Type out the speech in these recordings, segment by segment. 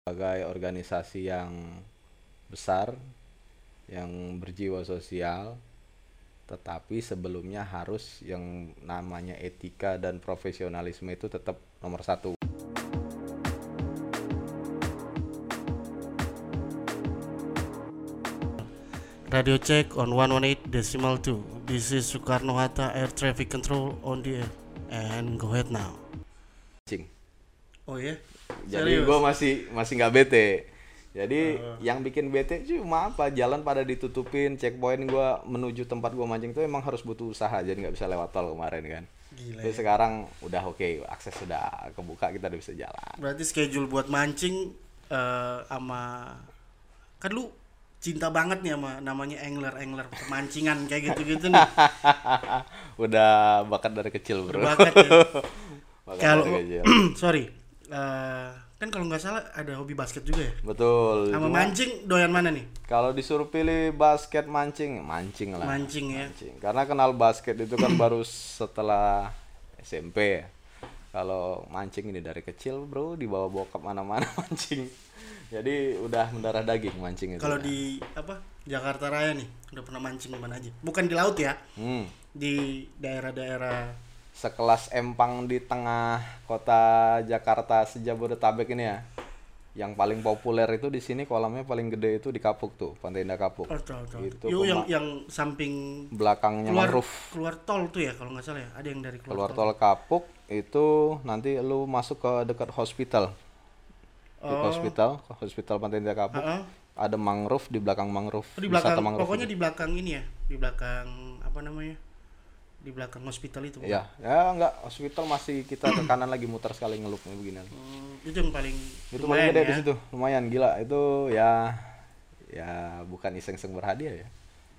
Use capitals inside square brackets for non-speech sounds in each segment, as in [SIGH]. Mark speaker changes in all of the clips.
Speaker 1: sebagai organisasi yang besar yang berjiwa sosial tetapi sebelumnya harus yang namanya etika dan profesionalisme itu tetap nomor satu
Speaker 2: Radio check on 118 decimal 2. This is Soekarno Hatta Air Traffic Control on the air. And go ahead now.
Speaker 1: Cing.
Speaker 2: Oh ya?
Speaker 1: Jadi gue masih masih nggak bete. Jadi yang bikin bete cuma apa? Jalan pada ditutupin checkpoint gue menuju tempat gue mancing itu emang harus butuh usaha jadi nggak bisa lewat tol kemarin kan.
Speaker 2: Gila
Speaker 1: Tapi sekarang udah oke akses sudah kebuka kita udah bisa jalan.
Speaker 2: Berarti schedule buat mancing eh, sama kan lu cinta banget nih sama namanya angler angler pemancingan kayak gitu-gitu nih. [LAUGHS]
Speaker 1: udah bakat dari kecil bro.
Speaker 2: Bakat ya. [LAUGHS] Kalau [CLEARS THROAT] sorry. Eh, kan kalau nggak salah ada hobi basket juga ya.
Speaker 1: betul
Speaker 2: Sama mancing doyan mana nih?
Speaker 1: kalau disuruh pilih basket mancing mancing lah
Speaker 2: Mancing ya.
Speaker 1: mancing. Karena kenal basket itu kan baru setelah SMP ya. Kalau mancing ini dari kecil bro dibawa bokap mana-mana [LAUGHS] mancing. Jadi udah mendarah daging mancing itu.
Speaker 2: Kalau
Speaker 1: ya.
Speaker 2: di apa Jakarta Raya nih udah pernah mancing di mana aja? Bukan di laut ya,
Speaker 1: Hmm.
Speaker 2: di daerah-daerah
Speaker 1: Sekelas empang di tengah kota Jakarta sejabodetabek ini ya. Yang paling populer itu di sini kolamnya paling gede itu di Kapuk tuh, Pantai Indah Kapuk.
Speaker 2: oh.
Speaker 1: Itu
Speaker 2: Yo, yang yang samping
Speaker 1: Belakangnya
Speaker 2: keluar
Speaker 1: mangrove.
Speaker 2: keluar tol tuh ya kalau nggak salah ya. Ada yang dari keluar,
Speaker 1: Keluar tol Kapuk itu nanti lu masuk ke dekat hospital. Di
Speaker 2: Oh.
Speaker 1: hospital, hospital Pantai Indah Kapuk.
Speaker 2: Heeh.
Speaker 1: Ada mangrove di belakang mangrove.
Speaker 2: Oh, di
Speaker 1: wisata
Speaker 2: belakang
Speaker 1: mangrove
Speaker 2: pokoknya
Speaker 1: itu.
Speaker 2: di belakang ini ya di belakang apa namanya di belakang hospital itu bukan?
Speaker 1: Ya, ya enggak hospital masih kita ke kanan lagi muter sekali ngelupnya begini.
Speaker 2: Hmm, itu yang paling
Speaker 1: Itu paling
Speaker 2: lumayan
Speaker 1: gede
Speaker 2: ya.
Speaker 1: di situ, lumayan gila. Itu ya ya bukan iseng-iseng berhadiah ya.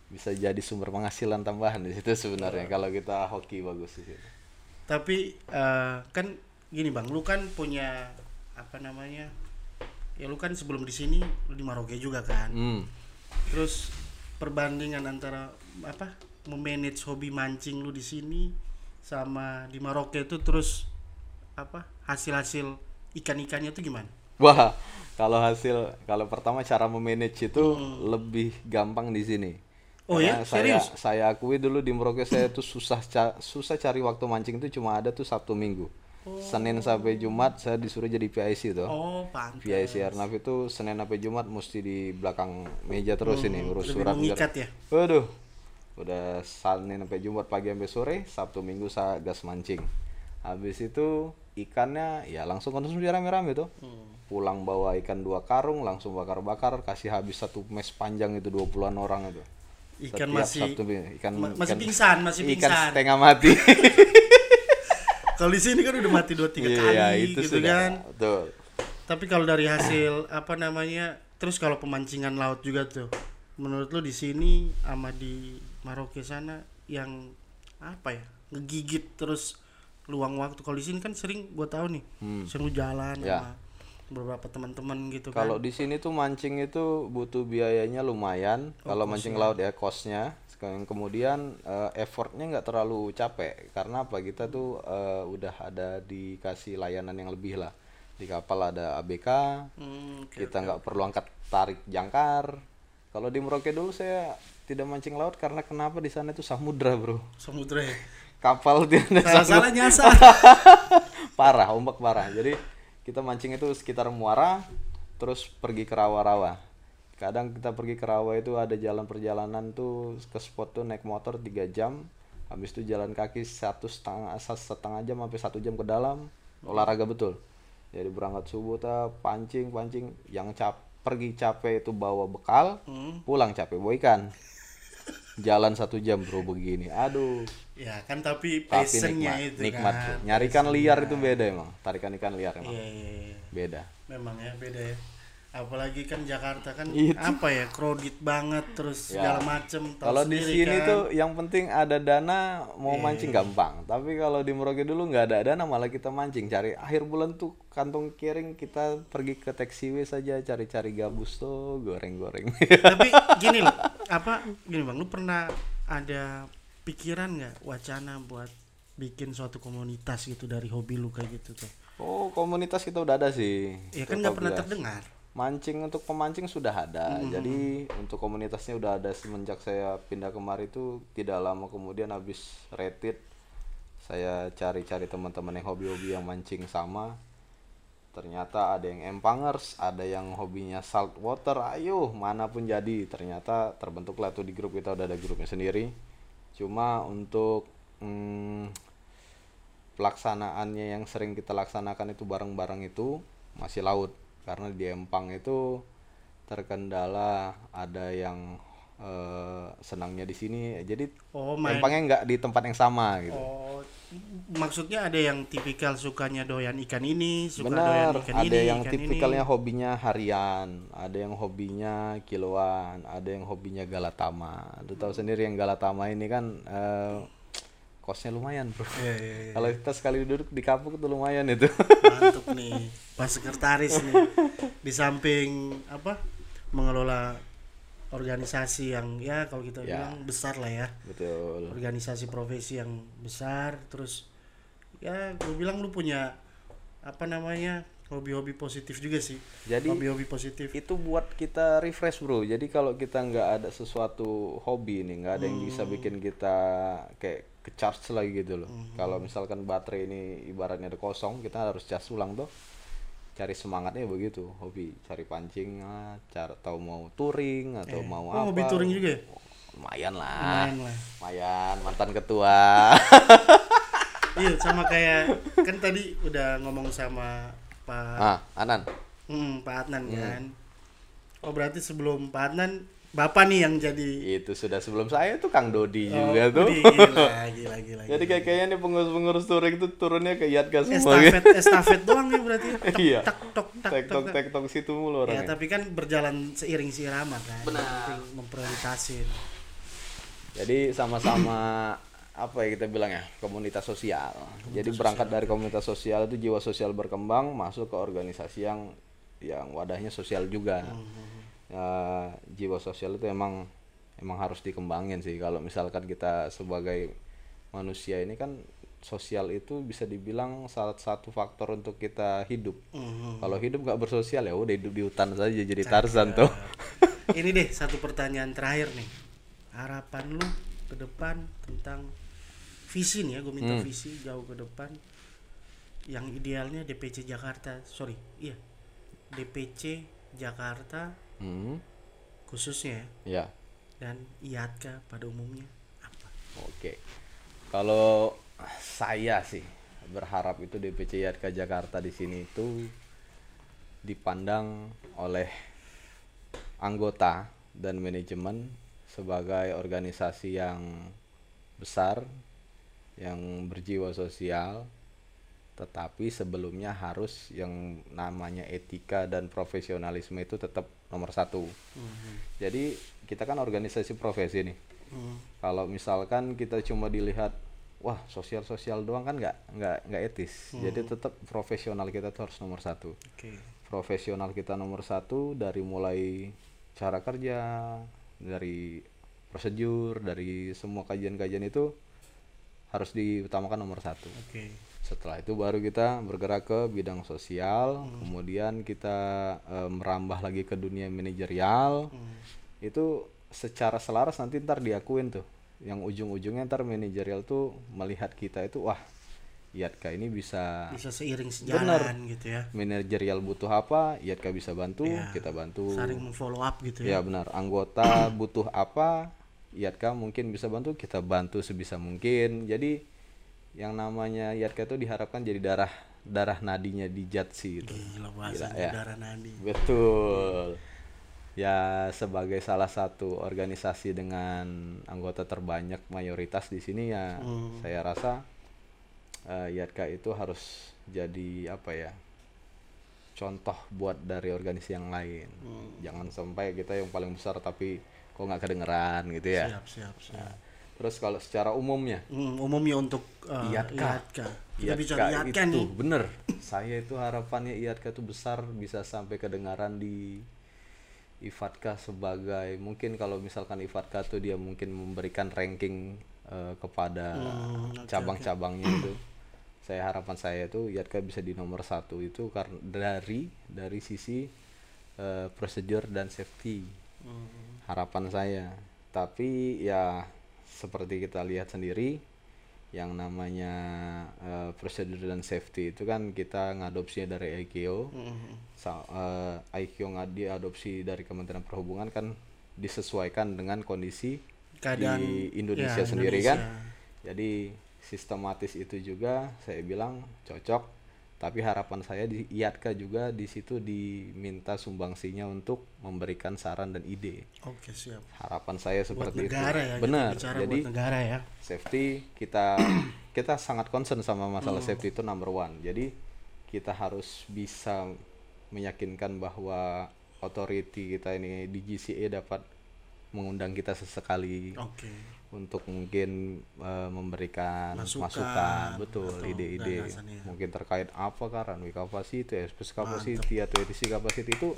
Speaker 1: Bisa jadi sumber penghasilan tambahan di situ sebenarnya kalau kita hoki bagus di situ.
Speaker 2: tapi eh, kan gini bang lu kan punya apa namanya ya lu kan sebelum di sini lu di Maroke juga kan
Speaker 1: Hmm.
Speaker 2: terus perbandingan antara apa memanage hobi mancing lu di sini sama di Maroke itu terus apa hasil-hasil ikan-ikannya tuh gimana
Speaker 1: Wah, kalau hasil kalau pertama cara memanage itu lebih gampang di sini.
Speaker 2: Oh ya?
Speaker 1: Karena saya
Speaker 2: Serius?
Speaker 1: saya akui dulu di Merauke saya tuh susah ca- susah cari waktu mancing itu cuma ada tuh Sabtu Minggu. Senin sampai Jumat saya disuruh jadi PIC tuh.
Speaker 2: oh pantas
Speaker 1: PIC Arnaf itu Senin sampai Jumat mesti di belakang meja terus ini urus
Speaker 2: lebih
Speaker 1: surat.
Speaker 2: mengikat ya
Speaker 1: Waduh. Udah Senin sampai Jumat pagi sampai sore, Sabtu Minggu saya gas mancing. Habis itu ikannya ya langsung konsumsi rame-rame tuh. Pulang bawa ikan dua karung, langsung bakar-bakar, kasih habis satu mes panjang itu 20-an orang itu.
Speaker 2: ikan
Speaker 1: Setiap
Speaker 2: masih
Speaker 1: Sabtu ikan,
Speaker 2: ma- masih
Speaker 1: ikan-
Speaker 2: pingsan masih
Speaker 1: ikan
Speaker 2: pingsan
Speaker 1: setengah mati. [LAUGHS]
Speaker 2: kalau di sini kan udah mati dua tiga
Speaker 1: Iya,
Speaker 2: kali
Speaker 1: itu
Speaker 2: gitu
Speaker 1: sudah.
Speaker 2: kan
Speaker 1: Betul.
Speaker 2: tapi kalau dari hasil [CLEARS THROAT] apa namanya terus kalau pemancingan laut juga tuh menurut lu di sini sama di Maroke sana yang apa ya ngegigit terus luang waktu kalau di sini kan sering gua tahu nih sering lu jalan
Speaker 1: Ya.
Speaker 2: sama beberapa teman-teman gitu kan
Speaker 1: Kalau di sini tuh mancing itu butuh biayanya lumayan.
Speaker 2: Oh,
Speaker 1: Kalau mancing laut ya kosnya. Kemudian eh, effortnya nggak terlalu capek karena apa kita tuh eh, udah ada dikasih layanan yang lebih lah. Di kapal ada ABK,
Speaker 2: Hmm, oke.
Speaker 1: kita nggak perlu angkat tarik jangkar. Kalau di Merauke dulu saya tidak mancing laut karena kenapa di sana itu samudra bro.
Speaker 2: samudra ya?
Speaker 1: Kapal tidak ada
Speaker 2: salah nyasar [LAUGHS]
Speaker 1: parah ombak parah. Jadi kita mancing itu sekitar muara terus pergi ke rawa-rawa. Kadang kita pergi ke rawa itu ada jalan perjalanan tuh ke spot tuh naik motor tiga jam habis itu jalan kaki satu setengah setengah jam sampai satu jam ke dalam. Olahraga betul. Jadi berangkat subuh ta pancing pancing. Yang cap pergi capek itu bawa bekal pulang capek bawa ikan jalan satu jam bro begini. Aduh.
Speaker 2: Ya kan tapi
Speaker 1: tapi
Speaker 2: passionnya
Speaker 1: nikmat
Speaker 2: itu
Speaker 1: nikmat.
Speaker 2: kan.
Speaker 1: Bro. nyari ikan liar itu beda emang. Tarikan ikan liar emang.
Speaker 2: Iya, iya, iya.
Speaker 1: beda.
Speaker 2: Memang ya beda ya apalagi kan Jakarta kan
Speaker 1: Itu.
Speaker 2: apa ya crowded banget terus
Speaker 1: Ya.
Speaker 2: segala macem
Speaker 1: kalau di sini
Speaker 2: kan.
Speaker 1: tuh yang penting ada dana mau
Speaker 2: Iya,
Speaker 1: mancing gampang tapi kalau di Merauke dulu nggak ada dana malah kita mancing cari akhir bulan tuh kantong kiring kita pergi ke taxiway saja cari-cari gabus tuh goreng-goreng [LAUGHS]
Speaker 2: tapi gini loh apa gini bang lu pernah ada pikiran nggak wacana buat bikin suatu komunitas gitu dari hobi lu kayak gitu tuh
Speaker 1: Oh, komunitas kita udah ada sih.
Speaker 2: Ya kan nggak pernah
Speaker 1: 14.
Speaker 2: terdengar.
Speaker 1: Mancing untuk pemancing sudah ada. Jadi untuk komunitasnya udah ada semenjak saya pindah kemari itu tidak lama kemudian habis rated saya cari-cari teman-teman yang hobi-hobi yang mancing sama. Ternyata ada yang empangers, ada yang hobinya salt water. Ayo, mana pun jadi. Ternyata terbentuklah tuh di grup kita udah ada grupnya sendiri. Cuma untuk mm, pelaksanaannya yang sering kita laksanakan itu bareng-bareng itu masih laut karena di Empang itu terkendala ada yang eh, senangnya di sini jadi
Speaker 2: Oh, main.
Speaker 1: Empangnya nggak di tempat yang sama gitu
Speaker 2: Oh, maksudnya ada yang tipikal sukanya doyan ikan ini, suka
Speaker 1: benar
Speaker 2: doyan ikan
Speaker 1: ada
Speaker 2: ini,
Speaker 1: yang
Speaker 2: ikan
Speaker 1: tipikalnya
Speaker 2: ini.
Speaker 1: hobinya harian ada yang hobinya kiloan ada yang hobinya galatama lu tahu sendiri yang galatama ini kan eh, kosnya lumayan bro
Speaker 2: Iya, iya, iya.
Speaker 1: kalau kita sekali duduk di kampung itu lumayan itu
Speaker 2: Mantap nih, Pak Sekretaris nih. [LAUGHS] Di samping apa? Mengelola organisasi yang ya kalau kita
Speaker 1: Ya.
Speaker 2: bilang besar lah ya.
Speaker 1: betul
Speaker 2: Organisasi profesi yang besar terus ya gue bilang lu punya apa namanya? hobi-hobi positif juga sih.
Speaker 1: Jadi
Speaker 2: hobi-hobi positif.
Speaker 1: itu buat kita refresh bro. Jadi kalau kita nggak ada sesuatu hobi nih, nggak ada yang bisa
Speaker 2: Hmm.
Speaker 1: bikin kita kayak ke charge lagi gitu loh. Kalau misalkan baterai ini ibaratnya ada kosong, kita harus cas ulang tuh. Cari semangatnya begitu, hobi, cari pancing, cara tahu mau touring atau mau
Speaker 2: Oh,
Speaker 1: apa.
Speaker 2: hobi touring juga ya?
Speaker 1: Lumayan lah.
Speaker 2: Lumayan lah.
Speaker 1: Lumayan, mantan ketua. [LAUGHS]
Speaker 2: iya, sama kayak kan tadi udah ngomong sama Pak
Speaker 1: ah, Anan.
Speaker 2: Hmm, Pak Adnan kan. Oh berarti sebelum Pak Adnan Bapak nih yang jadi
Speaker 1: Itu sudah sebelum saya tuh Kang Dodi
Speaker 2: Oh,
Speaker 1: juga tuh.
Speaker 2: Widih, [LAUGHS] gila, gila, gila,
Speaker 1: Jadi kayak kayaknya nih pengurus-pengurus touring tuh turunnya ke Yatka semua.
Speaker 2: estafet [LAUGHS] estafet doang ya berarti. [LAUGHS] Tok,
Speaker 1: Iya.
Speaker 2: Tak tok tak
Speaker 1: Tektok
Speaker 2: tok. tak.
Speaker 1: tektok situ mulu
Speaker 2: Ya
Speaker 1: orangnya.
Speaker 2: tapi kan berjalan seiring seirama kan.
Speaker 1: Benar.
Speaker 2: Memprioritasin.
Speaker 1: Jadi sama-sama [CLEARS THROAT] apa ya kita bilang ya komunitas sosial. Jadi berangkat dari komunitas sosial itu jiwa sosial berkembang masuk ke organisasi yang yang wadahnya sosial juga. Ya, jiwa sosial itu emang emang harus dikembangin sih. Kalau misalkan kita sebagai manusia ini kan sosial itu bisa dibilang salah satu faktor untuk kita hidup.
Speaker 2: Mhm.
Speaker 1: Kalau hidup nggak bersosial ya udah hidup di hutan saja jadi Tarzan tuh. [LAUGHS]
Speaker 2: Ini deh satu pertanyaan terakhir nih. Harapan lu ke depan tentang visi nih ya, gue minta
Speaker 1: Hmm.
Speaker 2: visi jauh ke depan. Yang idealnya DPC Jakarta, sorry, iya DPC Jakarta
Speaker 1: Hmm,
Speaker 2: khususnya ya, dan IATKA pada umumnya apa?
Speaker 1: Oke. Kalau saya sih berharap itu DPC Yatka Jakarta di sini itu dipandang oleh anggota dan manajemen sebagai organisasi yang besar yang berjiwa sosial tetapi sebelumnya harus yang namanya etika dan profesionalisme itu tetap nomor satu. Jadi kita kan organisasi profesi nih.
Speaker 2: Hmm.
Speaker 1: kalau misalkan kita cuma dilihat wah sosial sosial doang kan nggak nggak nggak etis. Jadi tetap profesional kita tuh harus nomor satu.
Speaker 2: Oke.
Speaker 1: profesional kita nomor satu dari mulai cara kerja dari prosedur dari semua kajian-kajian itu harus diutamakan nomor satu.
Speaker 2: Oke.
Speaker 1: Setelah itu baru kita bergerak ke bidang sosial. Kemudian kita eh, merambah lagi ke dunia manajerial. Itu secara selaras nanti ntar diakuin tuh. Yang ujung-ujungnya ntar manajerial tuh melihat kita itu wah Yatka ini bisa
Speaker 2: Bisa seiring sejalan gitu ya.
Speaker 1: manajerial butuh apa Yatka bisa bantu
Speaker 2: Ya.
Speaker 1: kita bantu.
Speaker 2: Saling memfollow up gitu
Speaker 1: ya.
Speaker 2: Ya.
Speaker 1: benar. Anggota butuh apa Yatka mungkin bisa bantu kita bantu sebisa mungkin. Jadi yang namanya Yatka itu diharapkan jadi darah darah nadinya di Jatsi itu
Speaker 2: Gila bahasa
Speaker 1: ya.
Speaker 2: darah nadi.
Speaker 1: betul ya sebagai salah satu organisasi dengan anggota terbanyak mayoritas di sini ya
Speaker 2: Hmm.
Speaker 1: saya rasa eh, Yatka itu harus jadi apa ya contoh buat dari organisasi yang lain
Speaker 2: Hmm.
Speaker 1: jangan sampai kita yang paling besar tapi kok nggak kedengeran gitu ya
Speaker 2: Siap, siap, siap.
Speaker 1: Terus kalau secara umumnya?
Speaker 2: Hmm, umumnya untuk uh,
Speaker 1: Iatka.
Speaker 2: Iatka. Kita bicara
Speaker 1: Iatka
Speaker 2: Iatka
Speaker 1: itu
Speaker 2: nih.
Speaker 1: bener. Saya itu harapannya Iatka itu besar bisa sampai kedengaran di Ifatka sebagai mungkin kalau misalkan Ifatka tuh dia mungkin memberikan ranking eh, kepada
Speaker 2: Hmm,
Speaker 1: cabang-cabangnya itu. Saya harapan saya itu IATKA bisa di nomor satu itu karena dari dari sisi eh, prosedur dan safety. Harapan saya. Tapi ya seperti kita lihat sendiri yang namanya eh, prosedur dan safety itu kan kita ngadopsinya dari IKO Sa- eh, IKO nggak diadopsi dari Kementerian Perhubungan kan disesuaikan dengan kondisi
Speaker 2: Keadaan
Speaker 1: di Indonesia
Speaker 2: ya,
Speaker 1: sendiri
Speaker 2: Indonesia.
Speaker 1: kan. Jadi sistematis itu juga saya bilang cocok tapi harapan saya di IATKA juga di situ diminta sumbangsinya untuk memberikan saran dan ide
Speaker 2: Oke siap.
Speaker 1: harapan saya
Speaker 2: Buat
Speaker 1: seperti itu
Speaker 2: negara ya. kita
Speaker 1: benar jadi
Speaker 2: buat negara ya.
Speaker 1: safety kita kita sangat concern sama masalah safety itu number one jadi kita harus bisa meyakinkan bahwa authority kita ini di GCA dapat mengundang kita sesekali
Speaker 2: Oke.
Speaker 1: Untuk mungkin eh, memberikan
Speaker 2: Masukan,
Speaker 1: masukan, betul ide-ide. mungkin terkait apa kan runway capacity, space capacity atau ATC capacity itu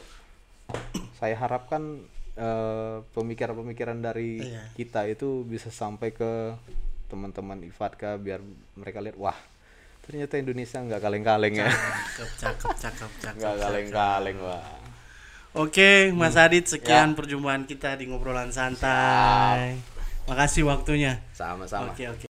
Speaker 1: saya harapkan eh, pemikiran-pemikiran dari
Speaker 2: Iya.
Speaker 1: kita itu bisa sampai ke teman-teman IFATKA biar mereka lihat wah ternyata Indonesia nggak kaleng-kaleng ya.
Speaker 2: Cakep, cakep, cakep, [LAUGHS] cakep.
Speaker 1: nggak kaleng-kaleng wah
Speaker 2: Oke, Mas Adit, sekian perjumpaan kita di ngobrolan santai. Makasih waktunya.
Speaker 1: sama-sama
Speaker 2: Oke, oke.